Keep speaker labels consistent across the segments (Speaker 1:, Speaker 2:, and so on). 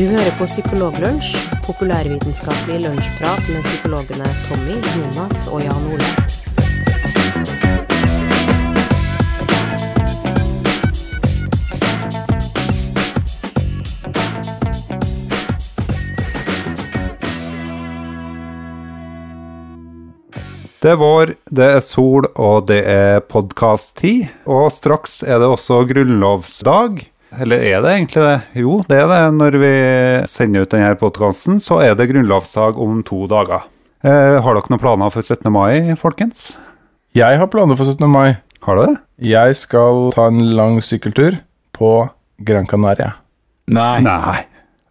Speaker 1: Du hører på Psykologlunsj, populærvitenskapelig lunsjprat med psykologene Tommy, Jonas og Jan Ole.
Speaker 2: Det er vår, det er sol, og det er podkast-tid. Og straks er det også grunnlovsdag. Eller er det egentlig det? Jo, det er det. Når vi sender ut denne podkasten, så er det grunnlovsdag om to dager. Eh, har dere noen planer for 17. mai, folkens?
Speaker 3: Jeg har planer for 17. mai.
Speaker 2: Har du det?
Speaker 3: Jeg skal ta en lang sykkeltur på Gran Canaria.
Speaker 4: Nei.
Speaker 2: Nei.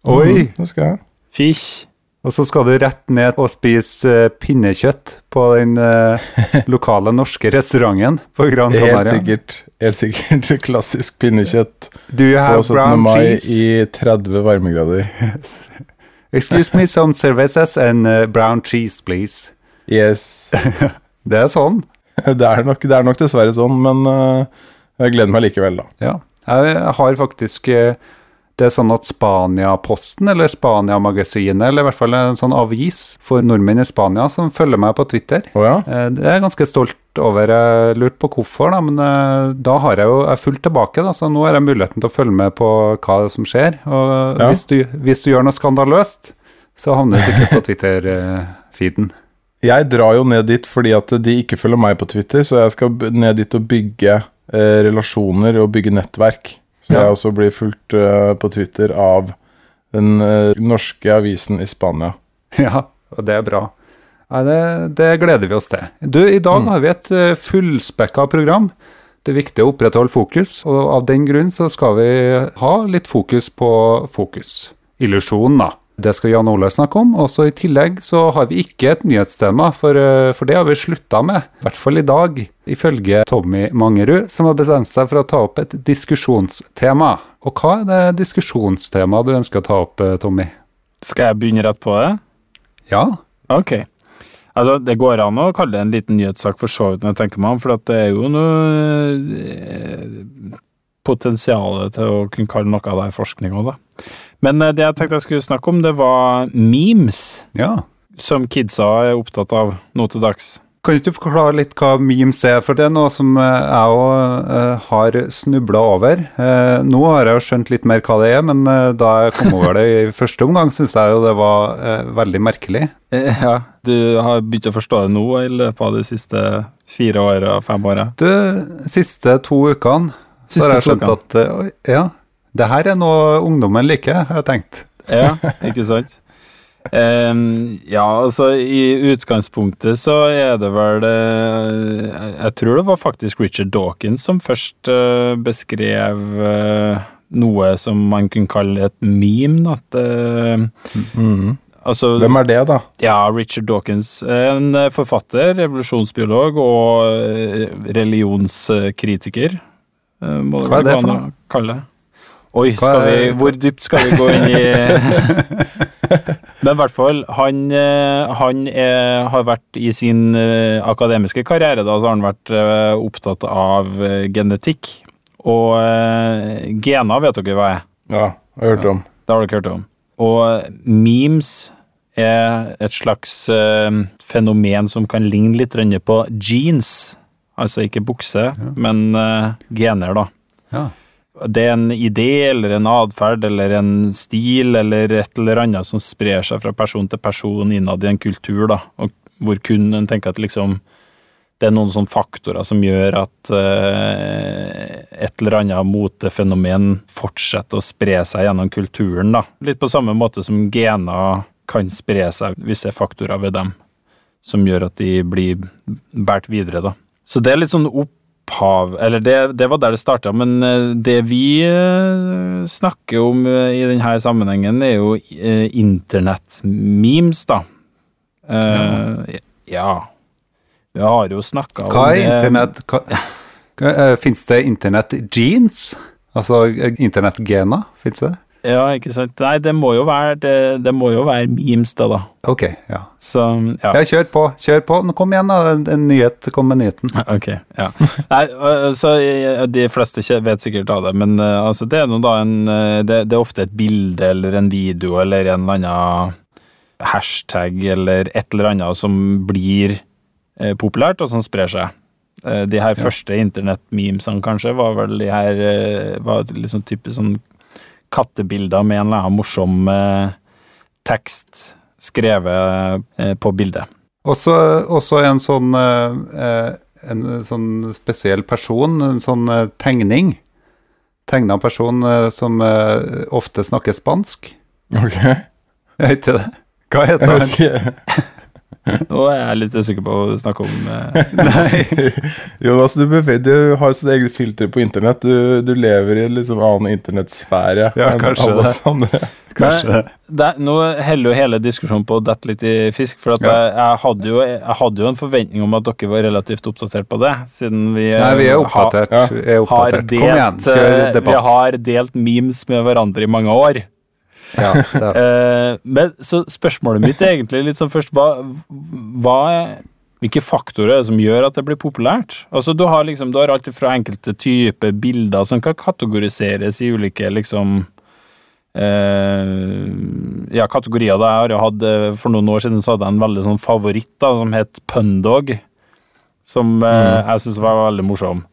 Speaker 2: Oi!
Speaker 3: Mm, det skal jeg.
Speaker 4: Fish.
Speaker 2: Og så skal du rett ned og spise eh, pinnekjøtt på den eh, lokale norske restauranten på Gran Canaria.
Speaker 3: Helt sikkert, helt sikkert klassisk pinnekjøtt på 17. mai
Speaker 2: cheese?
Speaker 3: i 30 varmegrader.
Speaker 2: Excuse me, some cervezas and uh, brown cheese, please.
Speaker 3: Yes.
Speaker 2: Det er sånn.
Speaker 3: Det er nok, det er nok dessverre sånn, men øh, jeg gleder meg likevel, da.
Speaker 2: Ja. Jeg har faktisk eh, Det er sånn at Spania-posten, eller Spania-magasinet, eller i hvert fall en sånn avis for nordmenn i Spania, som følger meg på Twitter.
Speaker 3: Oh, ja?
Speaker 2: Eh, Det er jeg ganske stolt over. Jeg lurte på hvorfor, da, men eh, da har jeg jo jeg fulgt tilbake. Da, så nå har jeg muligheten til å følge med på hva som skjer. Og
Speaker 3: Ja.
Speaker 2: hvis, du, hvis du gjør noe skandaløst, så havner du sikkert på Twitter-feeden.
Speaker 3: Jeg drar jo ned dit fordi at de ikke følger meg på Twitter, så jeg skal ned dit og bygge eh, relasjoner og bygge nettverk. Så
Speaker 2: Ja.
Speaker 3: også blir fulgt eh, på Twitter av den eh, norske avisen i Spania.
Speaker 2: Ja, og det er bra. Nei, det, det gleder vi oss til. Du, i dag har vi et uh, fullspekka program. Det er viktig å opprettholde fokus, og av den grunn så skal vi ha litt fokus på fokus. Illusjonen, da. Det skal Jan Ole snakke om. Og så i tillegg så har vi ikke et nyhetstema, for, eh, for det har vi slutta med. I hvert fall i dag, ifølge Tommy Mangerud, som har bestemt seg for å ta opp et diskusjonstema. Og hva er det diskusjonstemaet du ønsker å ta opp, eh, Tommy?
Speaker 4: Skal jeg begynne rett på det?
Speaker 2: Ja?
Speaker 4: Ok. Altså, det går an å kalle det en liten nyhetssak for så vidt når jeg tenker meg om, for at det er jo noe eh, potensial til å kunne kalle noe av det forskning òg, da. Men eh, det jeg tenkte jeg skulle snakke om, det var memes,
Speaker 2: Ja.
Speaker 4: som kidsa er opptatt av nå til dags.
Speaker 2: Kan du ikke forklare litt hva memes er, for det er noe som eh, jeg òg har snubla over. Eh, nå har jeg jo skjønt litt mer hva det er, men eh, da jeg kom over det i første omgang, syns jeg jo det var eh, veldig merkelig.
Speaker 4: Ja, du har begynt å forstå det nå i løpet av de siste fire åra, fem åra?
Speaker 2: Du, siste to ukene så har jeg skjønt at eh, ja, det her er noe ungdommen liker, har jeg tenkt.
Speaker 4: Ja, ikke sant? Um, ja, altså i utgangspunktet så er det vel uh, jeg- tror det var faktisk Richard Dawkins som først uh, beskrev uh, noe som man kunne kalle et meme. da, At,
Speaker 3: Mhm.
Speaker 4: altså,
Speaker 3: Hvem er det, da?
Speaker 4: ja, Richard Dawkins, en forfatter, revolusjonsbiolog og religionskritiker. Må
Speaker 2: Hva er det for
Speaker 4: noe? kalle. Oi, skal vi, hvor dypt skal vi gå inn i Men i hvert fall, han, eh, han er, har vært i sin eh, akademiske karriere, da, så har han vært eh, opptatt av genetikk. Og gener vet dere hva er?
Speaker 3: Ja, jeg har hørt om.
Speaker 4: Det har dere hørt om. Og memes er et slags fenomen som kan ligne litt på jeans. Altså ikke bukse, men eh, gener, da.
Speaker 2: Ja.
Speaker 4: Det er en idé eller en atferd eller en stil eller et eller annet som sprer seg fra person til person innad i en kultur, da, og hvor kun en tenker at liksom det er noen sånne faktorer som gjør at eh, et eller annet motefenomen fortsetter å spre seg gjennom kulturen. da. Litt på samme måte som gener kan spre seg er faktorer ved dem som gjør at de blir båret videre. da. Så det er litt sånn opphav Eller det, det var der det starta, men eh, det vi eh, snakker om eh, i denne sammenhengen, er jo internett-memes, da. Eh, ja. Vi har jo snakka om
Speaker 2: Hva er
Speaker 4: det
Speaker 2: internett Fins det internett-jeans? Altså internett-gener, fins det?
Speaker 4: Ja, ikke sant. Nei, det må jo være, det, det må jo være memes, da, da.
Speaker 2: Ok, ja.
Speaker 4: Så, ja.
Speaker 2: Ja, kjør på, kjør på. Nå Kom igjen, da. En, nyhet. Kom med nyheten.
Speaker 4: Ok, ja. Nei, øh, så øh, de fleste vet sikkert av det, men øh, altså, det er nå da en det, det er ofte et bilde eller en video eller en eller annen hashtag eller et eller annet som blir eh, populært, og som sprer seg. De her første internett-memesene, kanskje, var vel de her var liksom typisk sånn kattebilder med en eller annen morsom eh, tekst skrevet eh, på bildet.
Speaker 2: Også, også en sånn eh, eh, En sånn spesiell person, en sånn eh, tegning. Tegna person eh, som eh, ofte snakker spansk.
Speaker 3: Ok.
Speaker 2: Jeg vet ikke det. Hva heter han?
Speaker 4: Nå er jeg litt usikker på å snakke om eh,
Speaker 2: Nei.
Speaker 3: Jonas, du, du har sitt eget filter på internett. Du, du lever i en liksom annen internettsfære
Speaker 2: Ja,
Speaker 3: enn
Speaker 2: kanskje
Speaker 3: alle
Speaker 2: det.
Speaker 3: oss andre.
Speaker 2: Kanskje det.
Speaker 4: det, Nå heller jo hele diskusjonen på å dette litt i fisk, for at
Speaker 2: Ja.
Speaker 4: jeg, jeg, hadde jo, jeg hadde jo en forventning om at dere var relativt oppdatert på det, siden vi
Speaker 2: Nei, vi er oppdatert.
Speaker 3: Ha, ja.
Speaker 2: Vi er
Speaker 4: har
Speaker 2: oppdatert.
Speaker 4: delt,
Speaker 2: Kom igjen, kjør
Speaker 4: eh,
Speaker 2: debatt.
Speaker 4: Vi har delt memes med hverandre i mange år.
Speaker 2: Ja, er-
Speaker 4: Eh, men så spørsmålet mitt er egentlig litt sånn først hva, hva Hvilke faktorer er det som gjør at det blir populært? Altså Du har liksom, du har alt fra enkelte typer bilder som kan kategoriseres i ulike liksom eh, Ja, kategorier. da. Jeg har jo hatt, eh, For noen år siden så hadde jeg en veldig sånn favoritt da, som het Pundog. Som eh, jeg syntes var veldig morsom.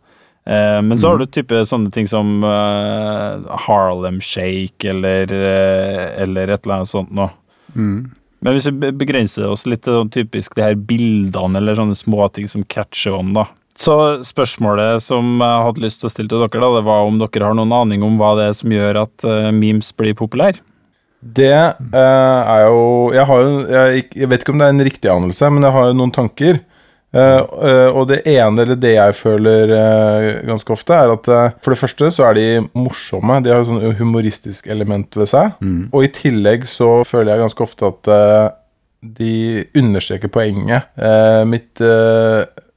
Speaker 4: Eh, men så har du type sånne ting som eh, Harlem Shake eller, eh, eller et eller annet sånt noe.
Speaker 2: mm.
Speaker 4: Men hvis vi begrenser oss litt til sånn typisk de her bildene eller sånne småting som catcher on, da. Så spørsmålet som jeg hadde lyst til å stille til dere, da, det var om dere har noen aning om hva det er som gjør at memes blir populære?
Speaker 3: Det uh, er jo jeg, har jo jeg, jeg vet ikke om det er en riktig anelse, men jeg har jo noen tanker. Eh, eh, og det ene, eller det jeg føler uh, ganske ofte, er at for det første så er de morsomme. De har et sånn humoristisk element ved seg. Og i tillegg så føler jeg ganske ofte at de understreker poenget eh, mitt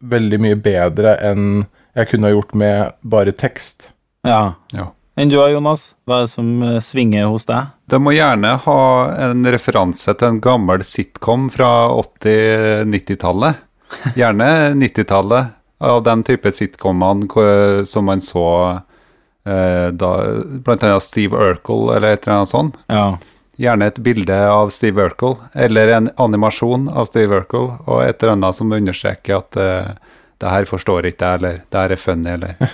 Speaker 3: veldig mye bedre enn jeg kunne ha gjort med bare tekst.
Speaker 4: Ja.
Speaker 2: ja.
Speaker 4: Enn du da, Jonas? Hva er det som svinger hos deg?
Speaker 2: Det må gjerne ha en referanse til en gammel sitcom fra 80-90-tallet. Gjerne 90-tallet, av den type sitcomene som man så eh, da, blant annet Steve Urkel eller et eller annet sånt.
Speaker 4: Ja.
Speaker 2: Gjerne et bilde av Steve Urkel, eller en animasjon av Steve Urkel, og et eller annet som understreker at eh, det her forstår ikke jeg, eller det her er funny, eller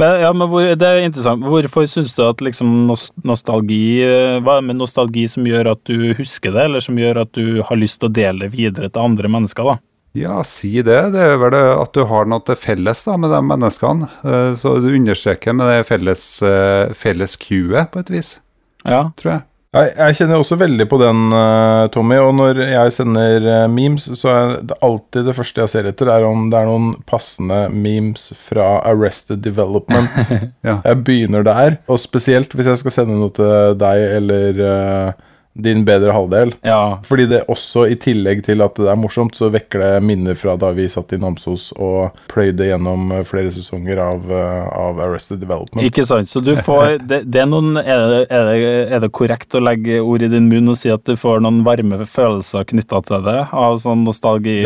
Speaker 4: Men, ja, men hvor, det er interessant. Hvorfor syns du at liksom nostalgi eh, Hva er det med nostalgi som gjør at du husker det, eller som gjør at du har lyst til å dele det videre til andre mennesker, da?
Speaker 2: Ja, si det. Det er vel at du har noe til felles da, med de menneskene. Eh, Så du understreker med det felles, eh, felles queuet, på et vis,
Speaker 4: Ja.
Speaker 2: tror jeg.
Speaker 3: Jeg, jeg kjenner også veldig på den, eh, Tommy. Og når jeg sender memes, så er det alltid det første jeg ser etter, er om det er noen passende memes fra Arrested Development.
Speaker 2: Ja.
Speaker 3: Jeg begynner der. Og spesielt hvis jeg skal sende noe til deg eller din bedre halvdel.
Speaker 4: ja.
Speaker 3: Fordi det også, i tillegg til at det er morsomt, så vekker det minner fra da vi satt i Namsos og pløyde gjennom eh, flere sesonger av, eh, av Arrested Development.
Speaker 4: Ikke sant. Så du får det, det er, noen, er, det, er, det, er det korrekt å legge ord i din munn og si at du får noen varme følelser knytta til det? Av sånn nostalgi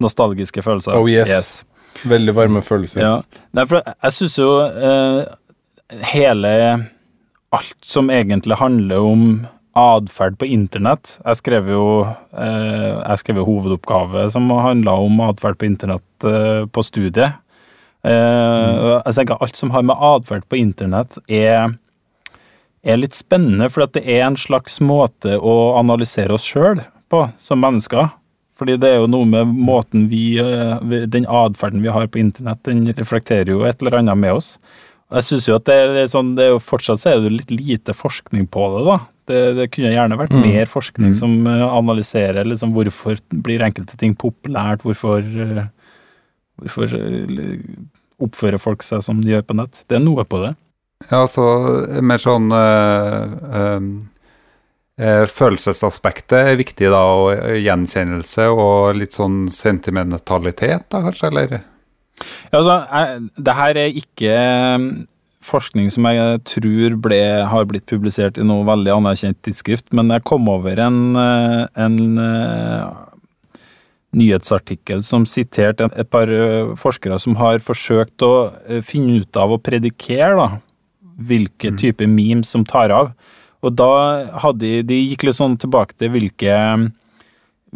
Speaker 4: Nostalgiske følelser?
Speaker 3: Oh, yes. Veldig varme følelser.
Speaker 4: Ja. Nei, for jeg syns jo eh, hele Alt som egentlig handler om atferd på internett Jeg skrev jo eh, jeg skrev jo hovedoppgave som handla om atferd på internett eh, på studiet. Eh, mm. Jeg tenker Alt som har med atferd på internett, er, er litt spennende, for det er en slags måte å analysere oss sjøl på som mennesker. Fordi det er jo noe med måten eh, vi- Den atferden vi har på internett, den reflekterer jo et eller annet med oss. Jeg synes jo at det er sånn, det er jo fortsatt så er det litt lite forskning på det, da. Det, det kunne gjerne vært mer forskning som eh, analyserer liksom hvorfor blir enkelte ting populært, hvorfor, eh, hvorfor eh, oppfører folk seg som de gjør på nett. Det er noe på det.
Speaker 2: Ja, så mer sånn øh, eh, Følelsesaspektet er viktig, da, og gjenkjennelse og litt sånn sentimentalitet, da, kanskje, eller?
Speaker 4: Ja, altså, det her er ikke forskning som jeg tror ble, har blitt publisert i noe veldig anerkjent tidsskrift, men jeg kom over en, eh, en uh, nyhetsartikkel som siterte et par uh, forskere som har forsøkt å uh, finne ut av å predikere da, hvilke mm. type memes som tar av. Og da hadde de, de gikk litt sånn tilbake til hvilke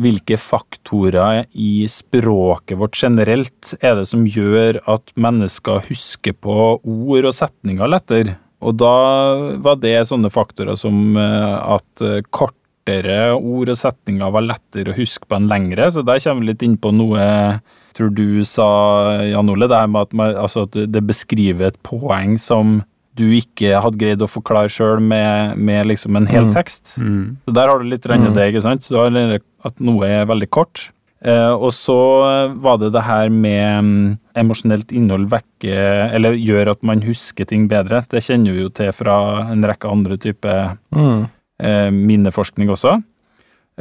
Speaker 4: hvilke faktorer i språket vårt generelt er det som gjør at mennesker husker på ord og setninger lettere? Og da var det sånne faktorer som eh, at eh, kortere ord og setninger var lettere å huske på enn lengre, så der kommer vi litt inn på noe tror du sa, Jan Ole, det her med at, man, altså at det beskriver et poeng som du ikke hadde greid å forklare sjøl med, med, liksom en hel mm. tekst. Mm. Så Der har du litt mm. det, ikke sant. Så du har at noe er veldig kort. Eh, og så var det det her med um, emosjonelt innhold vekke Eller gjør at man husker ting bedre. Det kjenner vi jo til fra en rekke andre typer mm. eh, minneforskning også.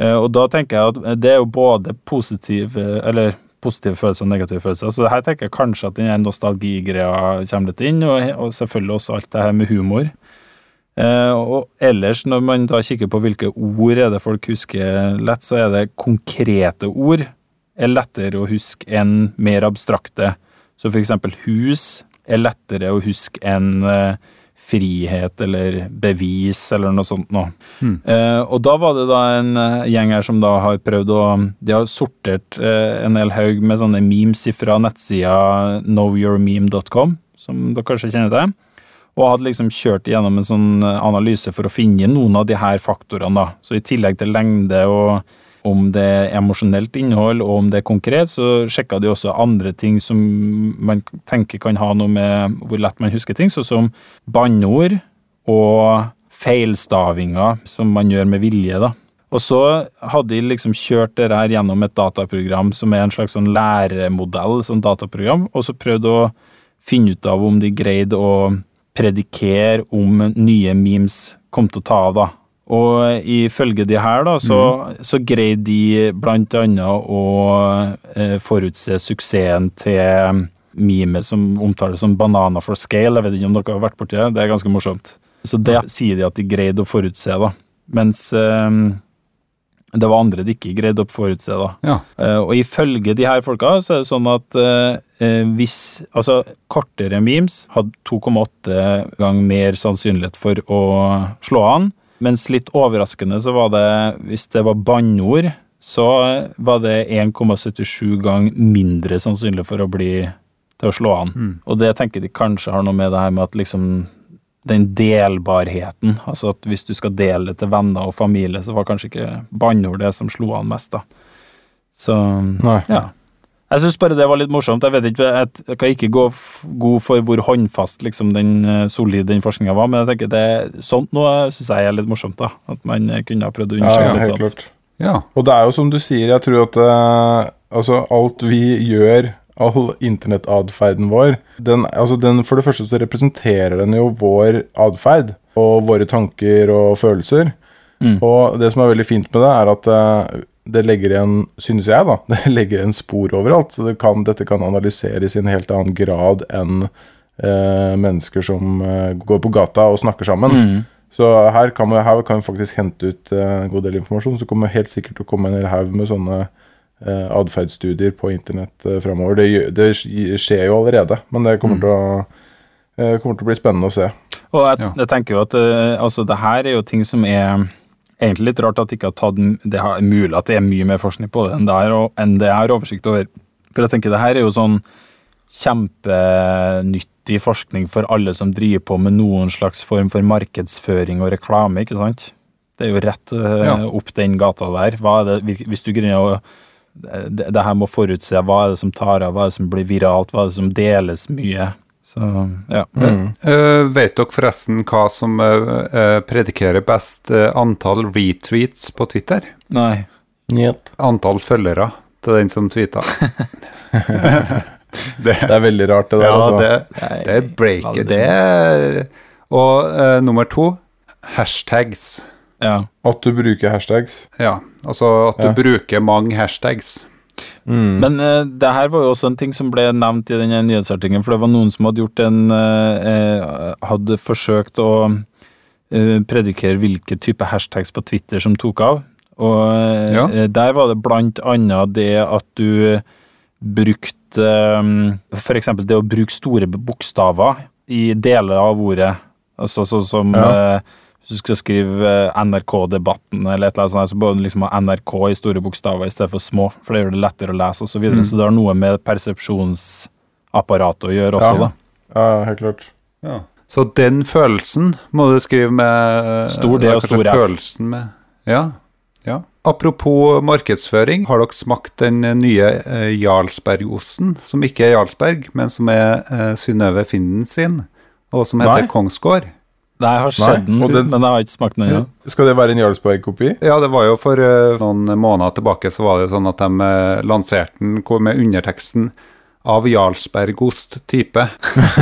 Speaker 4: Eh, og da tenker jeg at det er jo både positiv Eller positive følelser og negative følelser. Så her tenker jeg kanskje at den nostalgigreia kommer litt inn, og, og, selvfølgelig også alt det her med humor. Eh, og ellers, når man da kikker på hvilke ord er det folk husker lett, så er det konkrete ord er lettere å huske enn mer abstrakte. Så for eksempel hus er lettere å huske enn eh, frihet eller bevis eller noe sånt noe. Mm. Eh, og da var det da en uh, gjeng her som da har prøvd å De har sortert eh, en hel haug med sånne memes fra nettsida knowyourmeme.com, som dere kanskje kjenner til. Og hadde liksom kjørt gjennom en sånn analyse for å finne noen av de her faktorene, da. Så i tillegg til lengde og om det er emosjonelt innhold og om det er konkret, så sjekka de også andre ting som man tenker kan ha noe med hvor lett man husker ting, sånn som banneord og feilstavinger som man gjør med vilje. da. Og så hadde de liksom kjørt det her gjennom et dataprogram som er en slags sånn læremodell, sånn dataprogram, og så prøvde å finne ut av om de greide å predikere om nye memes kom til å ta av, da. Og ifølge de her, da, så, mm. så greide de blant annet å eh, forutse suksessen til mime som omtales som 'banana for scale'. Jeg vet ikke om dere har vært borti det? Det er ganske morsomt. Så det sier de at de greide å forutse, da. Mens eh, det var andre de ikke greide å forutse, da.
Speaker 2: Ja.
Speaker 4: Eh, og ifølge de her folka så er det sånn at eh, eh hvis Altså, kortere memes hadde 2,8 ganger mer sannsynlighet for å slå an mens litt overraskende så var det, hvis det var banneord, så var det 1,77 gang mindre sannsynlig for å bli til å slå an. Mm. Og det tenker de kanskje har noe med det her med at liksom den delbarheten, altså at hvis du skal dele det til venner og familie, så var kanskje ikke banneord det som slo an mest, da. Så
Speaker 3: Nei.
Speaker 4: ja. Jeg syns bare det var litt morsomt. Jeg vet ikke, jeg kan ikke gå god for hvor håndfast liksom, den solide solid den forskninga var, men jeg tenker det, sånt noe syns jeg er litt morsomt. da, At man kunne ha prøvd å undersøke
Speaker 3: ja,
Speaker 4: litt
Speaker 3: sånt. Klart. Ja. Og det er jo som du sier, jeg tror at uh, altså alt vi gjør all internettadferden vår den, altså den, For det første så representerer den jo vår atferd og våre tanker og følelser. Mm. Og det som er veldig fint med det, er at uh, det legger igjen, synes jeg, da, det legger igjen spor overalt. så det kan, Dette kan analyseres i en helt annen grad enn eh, mennesker som eh, går på gata og snakker sammen. Mm. Så her kan, vi, her kan vi faktisk hente ut eh, en god del informasjon. Så kommer helt sikkert til å komme en hel haug med sånne eh, atferdsstudier på internett eh, framover. Det, det, skjer jo allerede, men det kommer, mm. til å, eh, kommer, til å, bli spennende å se.
Speaker 4: Og jeg, jeg tenker jo at eh, altså, det her er jo ting som er egentlig litt rart at ikke har tatt Det er mulig at det er mye mer forskning på det enn det er, enn det er oversikt over. For jeg tenker det her er jo sånn kjempenyttig forskning for alle som driver på med noen slags form for markedsføring og reklame, ikke sant? Det er jo rett uh, ja. opp den gata der. Er det, hvis du greier å det, det her må forutse hva er det som tar av, hva er det som blir viralt, hva er det som deles mye. Så, ja.
Speaker 2: Mm. Uh, vet dere forresten hva som uh, predikerer best antall retweets på Twitter?
Speaker 4: Nei.
Speaker 3: Yep.
Speaker 2: Antall følgere til den som tweeta.
Speaker 3: det, det, er veldig rart, det der.
Speaker 2: Ja, altså. det, det er breaket. Det er, Og nummer to hashtags.
Speaker 4: Ja.
Speaker 3: At du bruker hashtags?
Speaker 2: Ja, altså at du ja. bruker mange hashtags.
Speaker 3: Mm.
Speaker 4: Men uh, det her var jo også en ting som ble nevnt i denne nyhetsartikkelen, for det var noen som hadde gjort en uh, Hadde forsøkt å uh, predikere hvilke type hashtags på Twitter som tok av. Og
Speaker 2: Ja.
Speaker 4: der var det blant annet det at du brukte um, eksempel det å bruke store bokstaver i deler av ordet. Altså sånn som
Speaker 3: Ja.
Speaker 4: Eh, hvis du skal skrive eh, NRK-debatten eller et eller annet sånt, så bør du liksom ha NRK i store bokstaver i stedet for små, for det gjør det lettere å lese osv. Så, videre. så det har noe med persepsjonsapparatet å gjøre også,
Speaker 3: Ja.
Speaker 4: da.
Speaker 3: Ja, helt klart.
Speaker 2: Ja. Så den følelsen må du skrive med
Speaker 4: Stor D og stor F.
Speaker 2: Med, ja, ja. Apropos markedsføring, har dere smakt den nye eh, Jarlsbergosten? Som ikke er Jarlsberg, men som er eh, Synnøve Finden sin, og som heter
Speaker 3: Nei.
Speaker 2: Kongsgård.
Speaker 4: Nei, jeg har sett den, men jeg har ikke smakt den ennå.
Speaker 3: Skal det være en Jarlsberg-kopi?
Speaker 2: Ja, det var jo for uh, noen måneder tilbake så var det sånn at de uh, lanserte den med underteksten av Jarlsbergost type.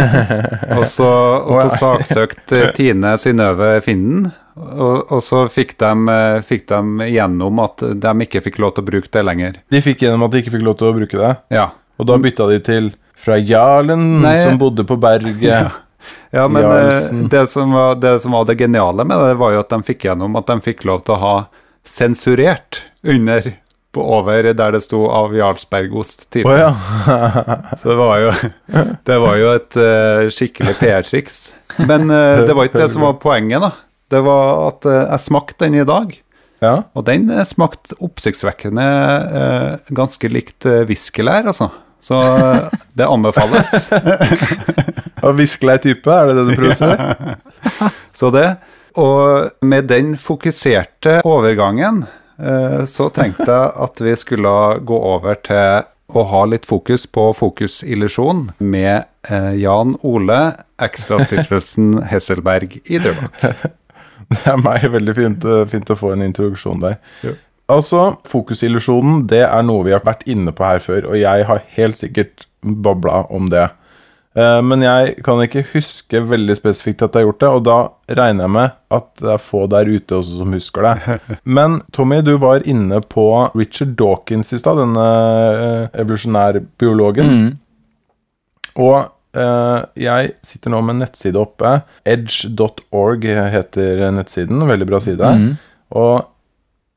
Speaker 2: og så, og så saksøkte Tine Synnøve Finden, og, og så fikk de, eh, fikk de gjennom at de ikke fikk lov til å bruke det lenger.
Speaker 3: De fikk gjennom at de ikke fikk lov til å bruke det,
Speaker 2: Ja,
Speaker 3: og da bytta de til fra jarlen
Speaker 2: Nei.
Speaker 3: som bodde på berget.
Speaker 2: ja men eh, det som, var, det som var det geniale med det, var jo at de fikk gjennom at de fikk lov til å ha sensurert under på over der det sto av Jarlsbergost type.
Speaker 3: Oh, ja.
Speaker 2: Så det var jo, det var jo et uh, skikkelig PR-triks. Men uh, det var ikke det som var poenget, da. Det var at uh, jeg smakte den i dag,
Speaker 3: ja.
Speaker 2: og den smakte oppsiktsvekkende ganske likt uh, viskelær, altså. Så det anbefales.
Speaker 3: Og Viskelei type, er det det du prøver å si?
Speaker 2: Så det. Og med den fokuserte overgangen, eh, så tenkte jeg at vi skulle gå over til å ha litt fokus på fokusillusjon med eh, Jan Ole, Ekstrastiftelsen Hesselberg i Drøbak.
Speaker 3: Det er meg veldig fint, eh, fint å få en introduksjon der.
Speaker 2: Jo.
Speaker 3: Altså, fokusillusjonen, det er noe vi har vært inne på her før, og jeg har helt sikkert babla om det. Eh, Men jeg kan ikke huske veldig spesifikt at jeg har gjort det, og da regner jeg med at det er få der ute også som husker det. Men Tommy, du var inne på Richard Dawkins i stad, denne eh, evolusjonærbiologen.
Speaker 4: Mm.
Speaker 3: Og eh, jeg sitter nå med en nettside oppe. Edge.org heter nettsiden. Veldig bra side.
Speaker 4: Mm.
Speaker 3: Og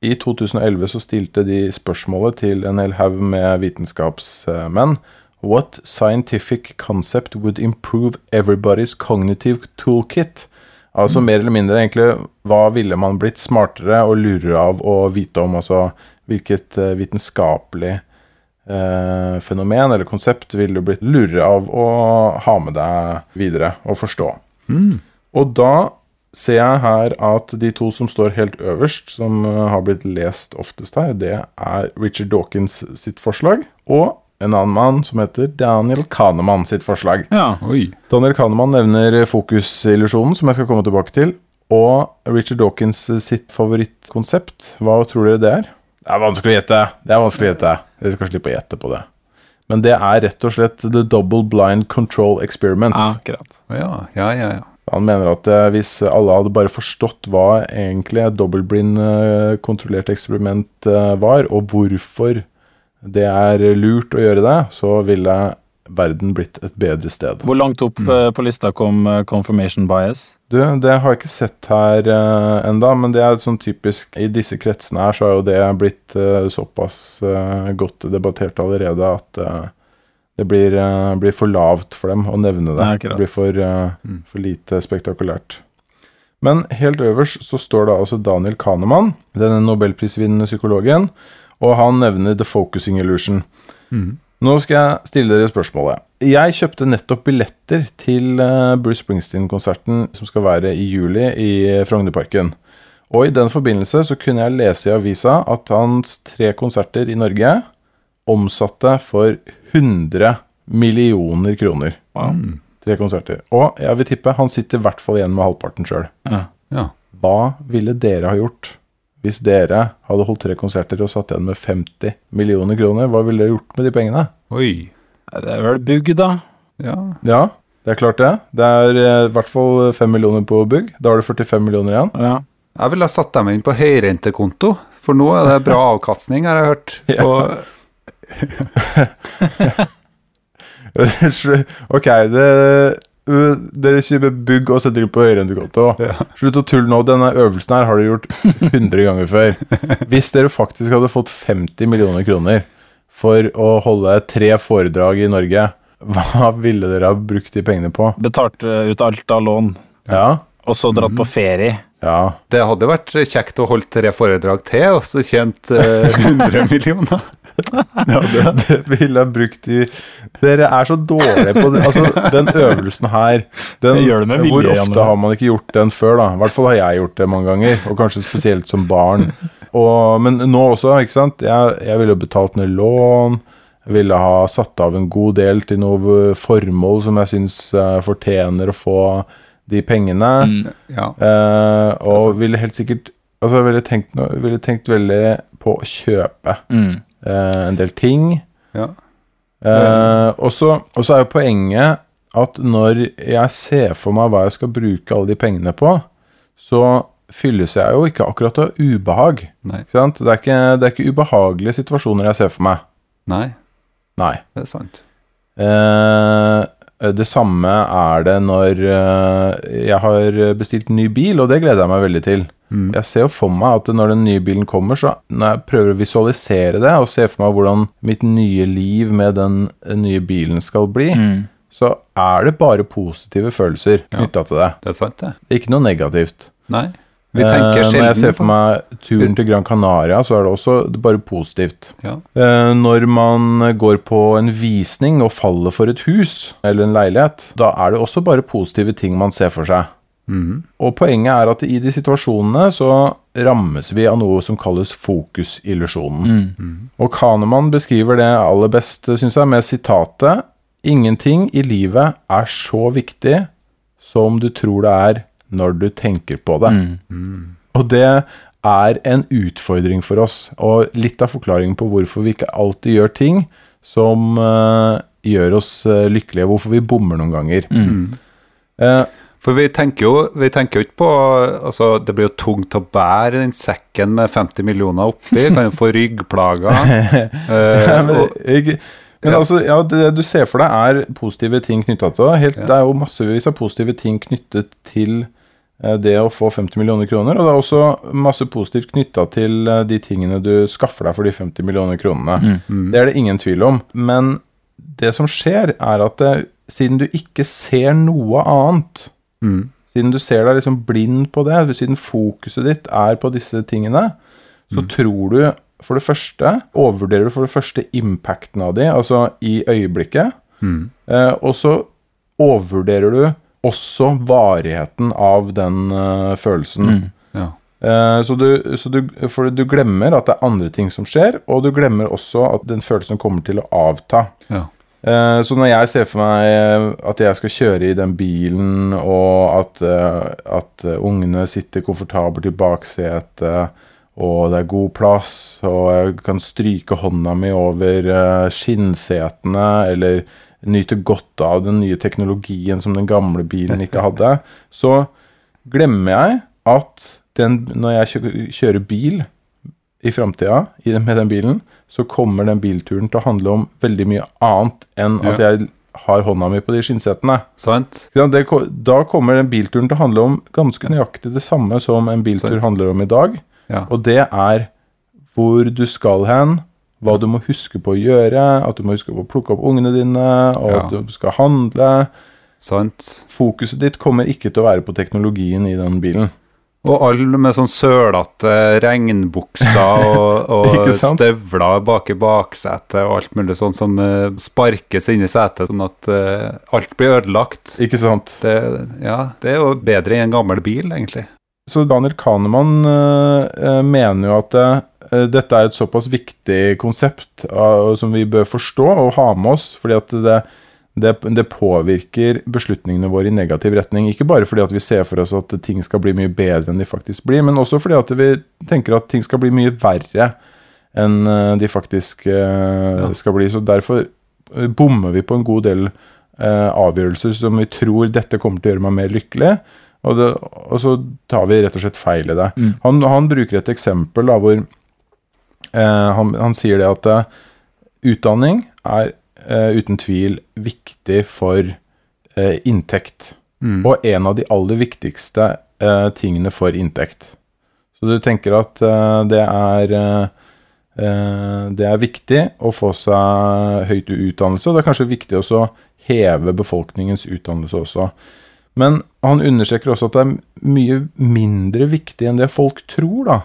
Speaker 3: i 2011 så stilte de spørsmålet til en hel haug med vitenskapsmenn. What scientific concept would improve everybody's cognitive toolkit? Altså mer eller mindre egentlig hva ville man blitt smartere og lurere av å vite om? Altså hvilket eh, vitenskapelig eh, fenomen eller konsept ville du blitt lurere av å ha med deg videre og forstå. Og da ser jeg her at de to som står helt øverst, som eh, har blitt lest oftest her, det er Richard Dawkins sitt forslag, og en annen mann som heter Daniel Kahneman sitt forslag.
Speaker 4: Ja.
Speaker 2: Oi.
Speaker 3: Daniel Kahneman nevner fokusillusjonen, som jeg skal komme tilbake til. Og Richard Dawkins sitt favorittkonsept, hva tror dere det er? Det er vanskelig å gjette. Det er vanskelig å gjette. Dere skal slippe å gjette på det. Men det er rett og slett The Double Blind Control Experiment.
Speaker 4: Akkurat.
Speaker 2: Ja, ja, ja. ja.
Speaker 3: Han mener at eh, hvis alle hadde bare forstått hva egentlig et dobbeltblind eh, kontrollert eksperiment eh, var, og hvorfor det er lurt å gjøre det, så ville verden blitt et bedre sted.
Speaker 4: Hvor langt opp eh, på lista kom eh, confirmation bias?
Speaker 3: Du, det har jeg ikke sett her uh, enda, men det er sånn typisk I disse kretsene her så har jo det blitt uh, såpass godt debattert allerede at det blir, blir for lavt for dem å nevne det.
Speaker 4: Nei,
Speaker 3: det blir for, eh, for lite spektakulært. Men helt øverst så står det altså Daniel Kahneman, denne nobelprisvinnende psykologen, og han nevner The Focusing Illusion. Nå skal jeg stille dere spørsmålet. Jeg kjøpte nettopp billetter til eh, Bruce Springsteen-konserten som skal være i juli i Frognerparken. Og i den forbindelse så kunne jeg lese i avisa at hans tre konserter i Norge omsatte for 100 millioner kroner.
Speaker 4: Wow.
Speaker 3: Tre konserter. Og jeg vil tippe han sitter i hvert fall igjen med halvparten sjøl.
Speaker 4: Ja.
Speaker 2: ja.
Speaker 3: Hva ville dere ha gjort hvis dere hadde holdt tre konserter og satt igjen med 50 millioner kroner? Hva ville dere gjort med de pengene?
Speaker 2: Oi.
Speaker 4: Det er vel bugg, da.
Speaker 2: Ja.
Speaker 3: Ja, det er klart det. Det er eh, i hvert fall 5 millioner på bugg. Da har du 45 millioner igjen.
Speaker 4: Ja.
Speaker 2: Jeg ville ha satt dem inn på høyrentekonto, for nå er det bra avkastning, har jeg hørt. På,
Speaker 3: ok, det, uh, dere kjøper bugg og setter inn på høyrentekonto. Slutt å tulle nå. Denne øvelsen her har dere gjort 100 ganger før. Hvis dere faktisk hadde fått 50 millioner kroner for å holde tre foredrag i Norge, hva ville dere ha brukt de pengene på?
Speaker 4: Betalt eh, ut alt av lån,
Speaker 3: Ja,
Speaker 4: og så dratt på ferie.
Speaker 3: ja.
Speaker 2: Det hadde vært kjekt å holde tre foredrag til, og så tjent eh, 100 millioner.
Speaker 3: Ja, det, det ville jeg brukt i Dere er så dårlige på det. Altså, den øvelsen her den,
Speaker 4: gjør det med vilje,
Speaker 3: Hvor
Speaker 4: Janne.
Speaker 3: ofte har man ikke gjort den før, da? I hvert fall har jeg gjort det mange ganger, og kanskje spesielt som barn. Og, men nå også, ikke sant. Jeg, jeg ville jo betalt ned lån. Jeg ville ha satt av en god del til noe formål som jeg syns eh, fortjener å få de pengene.
Speaker 2: Ja.
Speaker 3: Eh, og ville helt sikkert Altså, jeg ville tenkt, noe- ville tenkt veldig på å kjøpe
Speaker 4: Mm.
Speaker 3: Eh, en del ting.
Speaker 2: ja.
Speaker 3: Eh, og så er jo poenget at når jeg ser for meg hva jeg skal bruke alle de pengene på, så fylles jeg jo ikke akkurat av ubehag. Det, er ikke, det er ikke ubehagelige situasjoner jeg ser for meg.
Speaker 2: Nei,
Speaker 3: Nei.
Speaker 2: det er sant.
Speaker 3: Eh, det samme er det når eh, jeg har bestilt ny bil, og det gleder jeg meg veldig til.
Speaker 2: Mm.
Speaker 3: Jeg ser jo for meg at når den nye bilen kommer, så når jeg prøver å visualisere det, og ser for meg hvordan mitt nye liv med den nye bilen skal bli,
Speaker 4: Mm.
Speaker 3: så er det bare positive følelser knytta til det.
Speaker 2: Det er sant, det.
Speaker 3: Ikke noe negativt.
Speaker 2: Nei. Vi tenker
Speaker 3: Eh, Når jeg ser for meg turen til Gran Canaria, så er det også bare positivt.
Speaker 2: Ja.
Speaker 3: Eh, Når man går på en visning og faller for et hus eller en leilighet, da er det også bare positive ting man ser for seg.
Speaker 2: Mm.
Speaker 3: Og poenget er at i de situasjonene så rammes vi av noe som kalles fokusillusjonen. Og Kahneman beskriver det aller best, syns jeg, med sitatet Ingenting i livet er så viktig som du tror det er når du tenker på det. Og det er en utfordring for oss, og litt av forklaringen på hvorfor vi ikke alltid gjør ting som uh, gjør oss uh, lykkelige, hvorfor vi bommer noen ganger. Eh,
Speaker 2: For vi tenker jo vi tenker jo ikke på altså Det blir jo tungt å bære den sekken med 50 millioner oppi. Kan jo få ryggplager.
Speaker 3: uh,
Speaker 2: og,
Speaker 3: men
Speaker 2: Ja.
Speaker 3: altså, ja, det du ser for deg, er positive ting knytta til det. Helt, Det er jo massevis av positive ting knyttet til eh, det å få 50 millioner kroner. Og det er også masse positivt knytta til eh, de tingene du skaffer deg for de 50 millioner kronene. Det er det ingen tvil om. Men det som skjer, er at det, siden du ikke ser noe annet
Speaker 2: mm,
Speaker 3: siden du ser deg liksom blind på det, siden fokuset ditt er på disse tingene, så tror du for det første Overvurderer du for det første impacten av de, altså i øyeblikket.
Speaker 2: mm,
Speaker 3: Eh, og så overvurderer du også varigheten av den uh, følelsen.
Speaker 2: ja.
Speaker 3: Eh, så du, så du, for du glemmer at det er andre ting som skjer, og du glemmer også at den følelsen kommer til å avta.
Speaker 2: Ja.
Speaker 3: Eh, Så når jeg ser for meg eh, at jeg skal kjøre i den bilen, og at, at ungene sitter komfortabelt i baksetet, og det er god plass, og jeg kan stryke hånda mi over eh, skinnsetene, eller nyte godt av den nye teknologien som den gamle bilen ikke hadde, så glemmer jeg at den, når jeg kjører bil i framtida med den bilen, så kommer den bilturen til å handle om veldig mye annet enn at jeg har hånda mi på de skinnsetene.
Speaker 2: Sant?
Speaker 3: Da kommer den bilturen til å handle om ganske nøyaktig det samme som en biltur handler om i dag.
Speaker 2: Ja.
Speaker 3: Og det er hvor du skal hen, hva du må huske på å gjøre, at du må huske på å plukke opp ungene dine, og
Speaker 2: Ja.
Speaker 3: at du skal handle.
Speaker 2: Sant?
Speaker 3: Fokuset ditt kommer ikke til å være på teknologien i den bilen.
Speaker 2: Og alle med sånn sølete regnbukser og, og støvler bak i baksetet og alt mulig sånn som eh, sparkes inn i setet, sånn at eh, alt blir ødelagt.
Speaker 3: Ikke sant?
Speaker 2: Det, ja, det er jo bedre i en gammel bil, egentlig.
Speaker 3: Så Daniel Kahneman øh, øh, mener jo at øh, dette er et såpass viktig konsept øh, som vi bør forstå og ha med oss, fordi at det, det, det påvirker beslutningene våre i negativ retning. Ikke bare fordi at vi ser for oss at ting skal bli mye bedre enn de faktisk blir, men også fordi at vi tenker at ting skal bli mye verre enn øh, de faktisk eh, skal bli. Så derfor bommer vi på en god del avgjørelser som vi tror dette kommer til å gjøre meg mer lykkelig. Og, det, og så tar vi rett og slett feil i det. Han, han bruker et eksempel da, hvor eh, han, han sier det at eh, utdanning er eh, uten tvil viktig for eh, inntekt.
Speaker 2: Mm.
Speaker 3: Og en av de aller viktigste eh, tingene for inntekt. Så du tenker at eh, det er Det er viktig å få seg høyt utdannelse, og det er kanskje viktig også å heve befolkningens utdannelse også. Men han understreker også at det er mye mindre viktig enn det folk tror, da.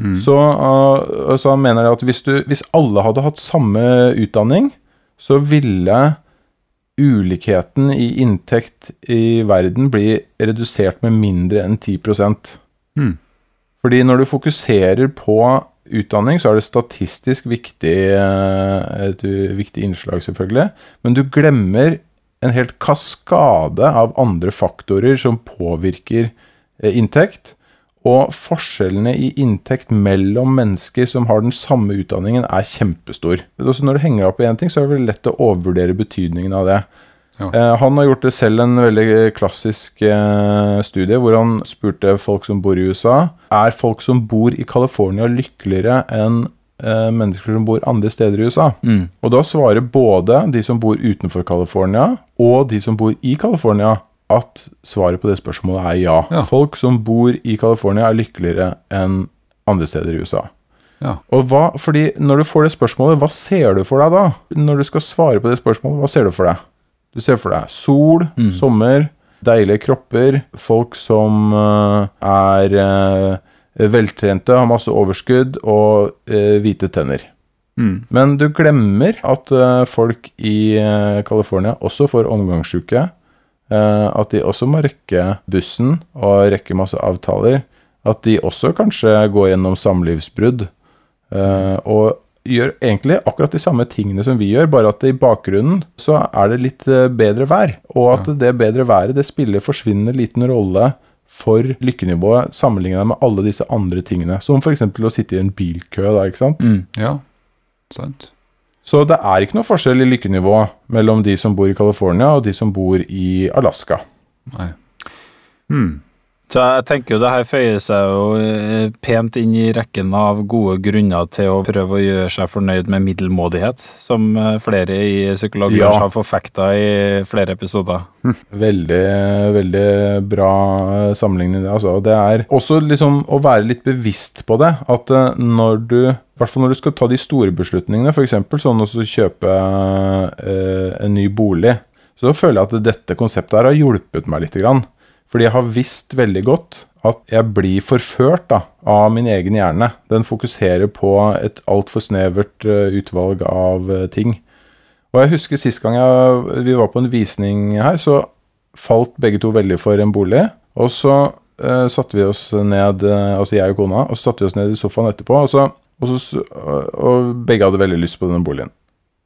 Speaker 2: Mm.
Speaker 3: Så, uh, så han mener at hvis, du, hvis alle hadde hatt samme utdanning, så ville ulikheten i inntekt i verden bli redusert med mindre enn 10%
Speaker 2: Mm.
Speaker 3: Fordi når du fokuserer på utdanning, så er det statistisk viktig, eh, et viktig innslag, selvfølgelig. Men du glemmer en helt kaskade av andre faktorer som påvirker eh, inntekt. Og forskjellene i inntekt mellom mennesker som har den samme utdanningen, er kjempestor. Også når du henger deg opp i én ting, så er det veldig lett å overvurdere betydningen av det.
Speaker 2: Ja.
Speaker 3: Eh, han har gjort det selv en veldig klassisk eh, studie hvor han spurte folk som bor i USA Er folk som bor i California lykkeligere enn eh, mennesker som bor andre steder i USA.
Speaker 4: Mm.
Speaker 3: Og da svarer både de som bor utenfor California, og de som bor i California, at svaret på det spørsmålet er ja.
Speaker 2: Ja.
Speaker 3: Folk som bor i California, er lykkeligere enn andre steder i USA.
Speaker 2: Ja.
Speaker 3: Og hva, fordi Når du får det spørsmålet, hva ser du for deg da? Når du skal svare på det spørsmålet, hva ser du for deg? Du ser for deg sol,
Speaker 4: Mm.
Speaker 3: sommer, deilige kropper, folk som uh, er eh, veltrente, har masse overskudd og eh, hvite tenner.
Speaker 2: Mm.
Speaker 3: Men du glemmer at eh, folk i eh, California også får omgangssjuke. eh, at de også må rekke bussen og rekke masse avtaler. At de også kanskje går gjennom samlivsbrudd. eh, og gjør egentlig akkurat de samme tingene som vi gjør, bare at i bakgrunnen så er det litt bedre vær. Og at det bedre været det spiller forsvinnende liten rolle for lykkenivået sammenlignet med alle disse andre tingene. Som f.eks. å sitte i en bilkø, da, ikke sant.
Speaker 4: Mm.
Speaker 2: Ja, sant.
Speaker 3: Så det er ikke noe forskjell i lykkenivå mellom de som bor i California og de som bor i Alaska.
Speaker 2: Nei. Hmm.
Speaker 4: Så jeg tenker jo det her føyer seg jo eh, pent inn i rekken av gode grunner til å prøve å gjøre seg fornøyd med middelmådighet, som eh, flere i Psykologlunsj
Speaker 3: Ja.
Speaker 4: har forfekta i flere episoder.
Speaker 3: Veldig, veldig bra eh, sammenligning. Altså. Det er også liksom å være litt bevisst på det. At når du i hvert fall når du skal ta de store beslutningene, f.eks. sånn å kjøpe eh, en ny bolig, så føler jeg at dette konseptet her har hjulpet meg litt. Grann. Fordi jeg har visst veldig godt at jeg blir forført da, av min egen hjerne. Den fokuserer på et altfor snevert eh, utvalg av eh, ting. Og jeg husker sist gang jeg, vi var på en visning her, så falt begge to veldig for en bolig. Og så uh, satte vi oss ned, altså jeg og kona, og så satte vi oss ned i sofaen etterpå. Og, så, og, så, og begge hadde veldig lyst på denne boligen.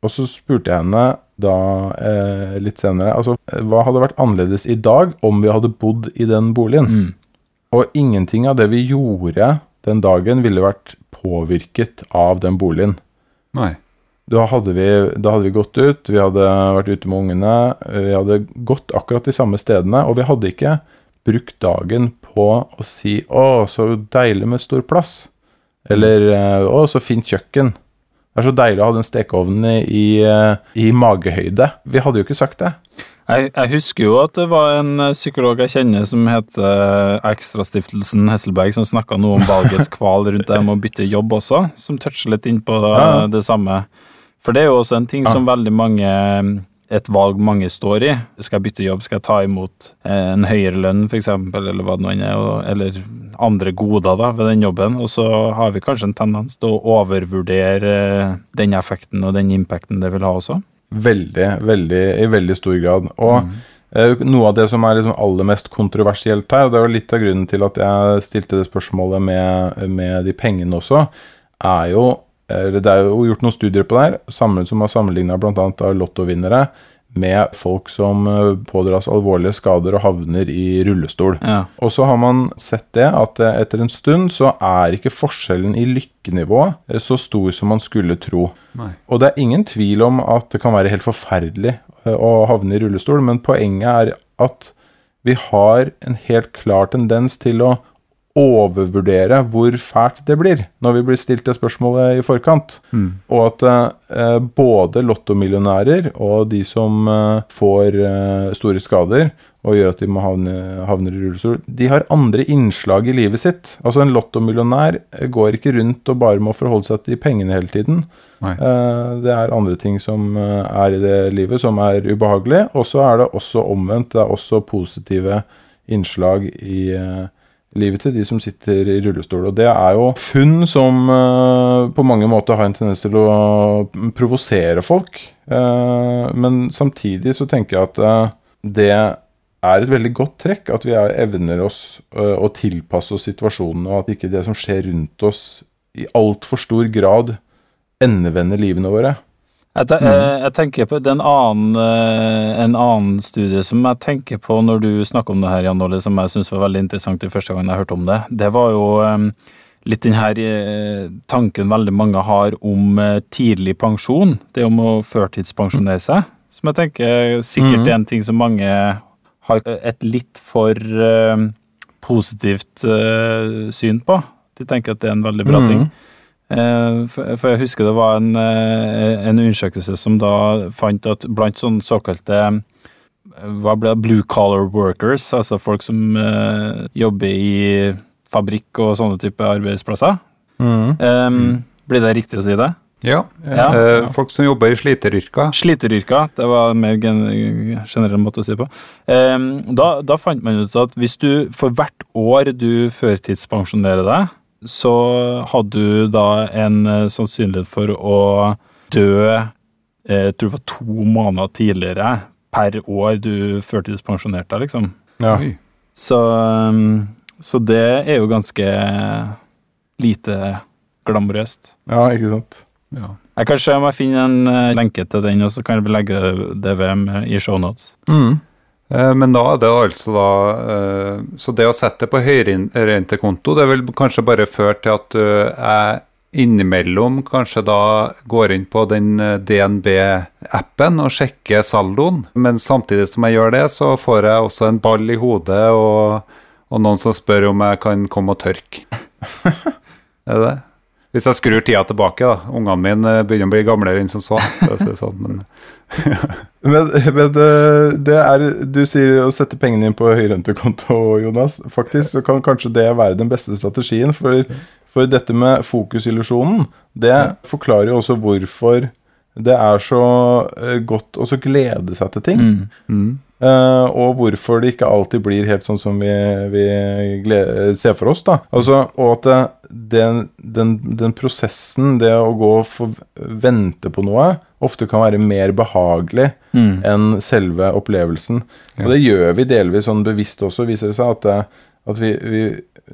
Speaker 3: Og så spurte jeg henne da eh, litt senere altså, hva hadde vært annerledes i dag om vi hadde bodd i den boligen.
Speaker 4: Mm.
Speaker 3: Og ingenting av det vi gjorde den dagen, ville vært påvirket av den boligen.
Speaker 2: Nei.
Speaker 3: Da hadde, vi, da hadde vi gått ut, vi hadde vært ute med ungene, vi hadde gått akkurat de samme stedene, og vi hadde ikke brukt dagen på å si 'Å, så deilig med stor plass', eller eh, 'Å, så fint kjøkken'. Det er så deilig å ha den stekeovnen i, i, eh, i magehøyde. Vi hadde jo ikke sagt det.
Speaker 4: Jeg, jeg husker jo at det var en eh, psykolog jeg kjenner som heter eh, Ekstrastiftelsen Hesselberg, som snakka noe om valgets kval rundt det med å bytte jobb også, som toucher litt inn på det,
Speaker 3: Ja.
Speaker 4: det samme. For det er jo også en ting som veldig mange et valg mange står i. Skal jeg bytte jobb, skal jeg ta imot eh, en høyere lønn f.eks., eller hva det nå enn er, eller andre goder da, ved den jobben. Og så har vi kanskje en tendens til å overvurdere eh, den effekten og den impacten det vil ha også.
Speaker 3: Veldig, veldig, i veldig stor grad. Og mm. noe av det som er liksom aller mest kontroversielt her, og det er jo litt av grunnen til at jeg stilte det spørsmålet med, med de pengene også, er jo Det er jo gjort noen studier på det her, sammen, som har sammenligna bl.a. lottovinnere med folk som eh, pådras alvorlige skader og havner i rullestol.
Speaker 4: Ja.
Speaker 3: Og så har man sett det at eh, etter en stund så er ikke forskjellen i lykkenivå eh, så stor som man skulle tro.
Speaker 2: Nei.
Speaker 3: Og det er ingen tvil om at det kan være helt forferdelig eh, å havne i rullestol, men poenget er at vi har en helt klar tendens til å overvurdere hvor fælt det blir når vi blir stilt det spørsmålet i forkant. Og at eh, både lottomillionærer og de som eh, får eh, store skader og gjør at de må havne, havner i rullestol, de har andre innslag i livet sitt. Altså En lottomillionær går ikke rundt og bare må forholde seg til pengene hele tiden. Eh, det er andre ting som eh, er i det livet som er ubehagelig. Og så er det også omvendt. Det er også positive innslag i eh, livet til de som sitter i rullestol. Og det er jo funn som uh, på mange måter har en tendens til å provosere folk. Uh, men samtidig så tenker jeg at uh, det er et veldig godt trekk at vi er, evner oss å tilpasse oss situasjonen, og at ikke det som skjer rundt oss i altfor stor grad endevender livene våre.
Speaker 4: Jeg, te mm. jeg tenker på det er en annen, eh, en annen studie som jeg tenker på når du snakker om det her, Jan Olle, som jeg syns var veldig interessant den første gangen jeg hørte om det. Det var jo eh, litt den her eh, tanken veldig mange har om eh, tidlig pensjon. Det om å førtidspensjonere seg. Som jeg tenker sikkert
Speaker 3: mm.
Speaker 4: er en ting som mange har et litt for eh, positivt eh, syn på. De tenker at det er en veldig bra
Speaker 3: mm.
Speaker 4: ting. Eh, For, jeg husker det var en, eh, en undersøkelse som da fant at blant sånne såkalte eh, hva ble det, blue collar workers, altså folk som jobber i fabrikk og sånne type arbeidsplasser.
Speaker 3: Mm.
Speaker 4: Um, Blir det riktig å si det?
Speaker 2: Ja.
Speaker 4: Ja.
Speaker 2: Eh, folk som jobber i sliteryrker.
Speaker 4: Sliteryrker, det var en mer generell måte å si på. Um, da, da fant man ut at hvis du for hvert år du førtidspensjonerer deg, så hadde du da en eh, sannsynlighet for å dø eh, jeg tror det var to måneder tidligere per år du førtidspensjonerte deg, liksom.
Speaker 3: Ja.
Speaker 4: Så, um, så det er jo ganske lite glamorøst.
Speaker 3: ja, ikke sant.
Speaker 2: Ja.
Speaker 4: Jeg kan se om jeg finner en eh, lenke til den, og så kan vi legge det ved i shownotes.
Speaker 3: Mhm.
Speaker 2: Eh, Men da er det altså da eh, Så det å sette det på høyrentekonto, det vil kanskje bare føre til at du er innimellom kanskje da går inn på den eh, DNB-appen og sjekker saldoen. Men samtidig som jeg gjør det, så får jeg også en ball i hodet og, og noen som spør om jeg kan komme og tørke. er det? Hvis jeg skrur tida tilbake, da. Ungene mine eh, begynner å bli gamlere enn som så. det er sånn, men
Speaker 3: Men, men det, det er Du sier å sette pengene inn på høyrentekonto, Jonas. Faktisk så kan kanskje det være den beste strategien. For, for dette med fokusillusjonen, det forklarer jo også hvorfor det er så eh, godt å så glede seg til ting.
Speaker 4: Mm.
Speaker 3: Eh, og hvorfor det ikke alltid blir helt sånn som vi, vi ser for oss. da. Altså, Og at det, den, den, den prosessen, det å gå og få vente på noe, ofte kan være mer behagelig
Speaker 4: Mm.
Speaker 3: enn selve opplevelsen.
Speaker 2: Ja.
Speaker 3: Og det gjør vi delvis sånn bevisst også, viser det seg. At, at vi, vi,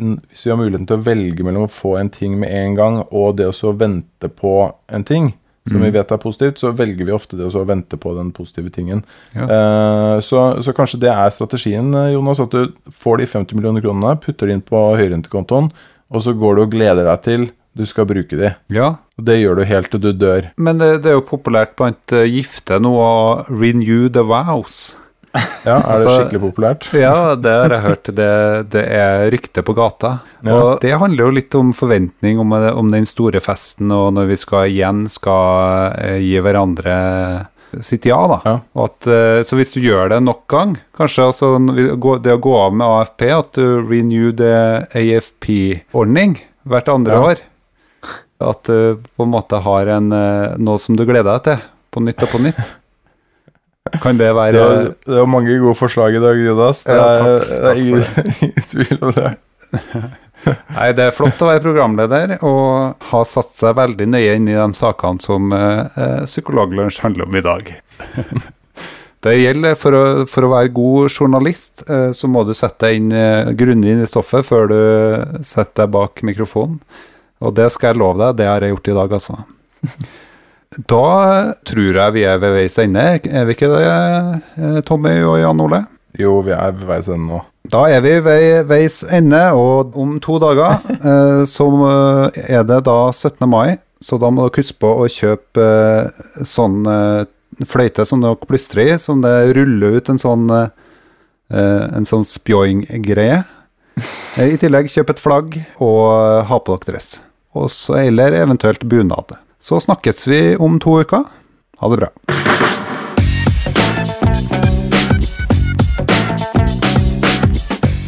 Speaker 3: hvis vi har muligheten til å velge mellom å få en ting med en gang og det å så vente på en ting, som
Speaker 2: Mm.
Speaker 3: vi vet er positivt, så velger vi ofte det å så vente på den positive tingen.
Speaker 2: Ja.
Speaker 3: Eh, så, så kanskje det er strategien, eh, Jonas, at du får de 50 millioner kronene, putter det inn på høyrentekontoen, og så går du og gleder deg til du skal bruke de.
Speaker 2: ja.
Speaker 3: Og det gjør du helt til du dør.
Speaker 2: Men det, det er jo populært blant uh, gifte nå å renew the vows.
Speaker 3: Ja, Er det
Speaker 2: Altså-
Speaker 3: skikkelig populært?
Speaker 2: Ja, det har jeg hørt. Det, det er rykte på gata.
Speaker 3: Ja.
Speaker 2: Og det handler jo litt om forventning om, om den store festen, og når vi skal igjen skal eh, gi hverandre sitt ja, da.
Speaker 3: Ja.
Speaker 2: At, eh, så hvis du gjør det nok gang, kanskje altså det å gå av med AFP, at du renew the AFP-ordning hvert andre
Speaker 3: Ja.
Speaker 2: år. At du på en måte har en, eh, noe som du gleder deg til, på nytt og på nytt. Kan det være
Speaker 3: Det var, det er mange gode forslag i dag, Judas. Det
Speaker 2: Ja,
Speaker 3: takk,
Speaker 2: takk.
Speaker 3: det er ingen, ingen tvil om det.
Speaker 2: Nei, det er flott å være programleder og ha satt seg veldig nøye inn i de sakene som eh, eh, Psykologlunsj handler om i dag. det gjelder for å, for å være god journalist, eh, så må du sette deg inn eh, grundig inn i stoffet før du setter deg bak mikrofonen. Og det skal jeg love deg, det har jeg gjort i dag, altså. Da tror jeg vi er ved veis ende, er vi ikke det, eh, Tommy og Jan Ole?
Speaker 3: Jo, vi er ved veis ende nå.
Speaker 2: Da er vi ved veis ende, og om to dager eh, så er det da 17. mai, så da må dere huske på å kjøpe eh, sånn eh, fløyte som dere plystrer i, som det ruller ut en sånn eh, en sånn spjoing-greie. Eh, I tillegg, kjøp et flagg og eh, ha på dere dress. Og så- Eller eventuelt bunad. Så snakkes vi om to uker. Ha det bra.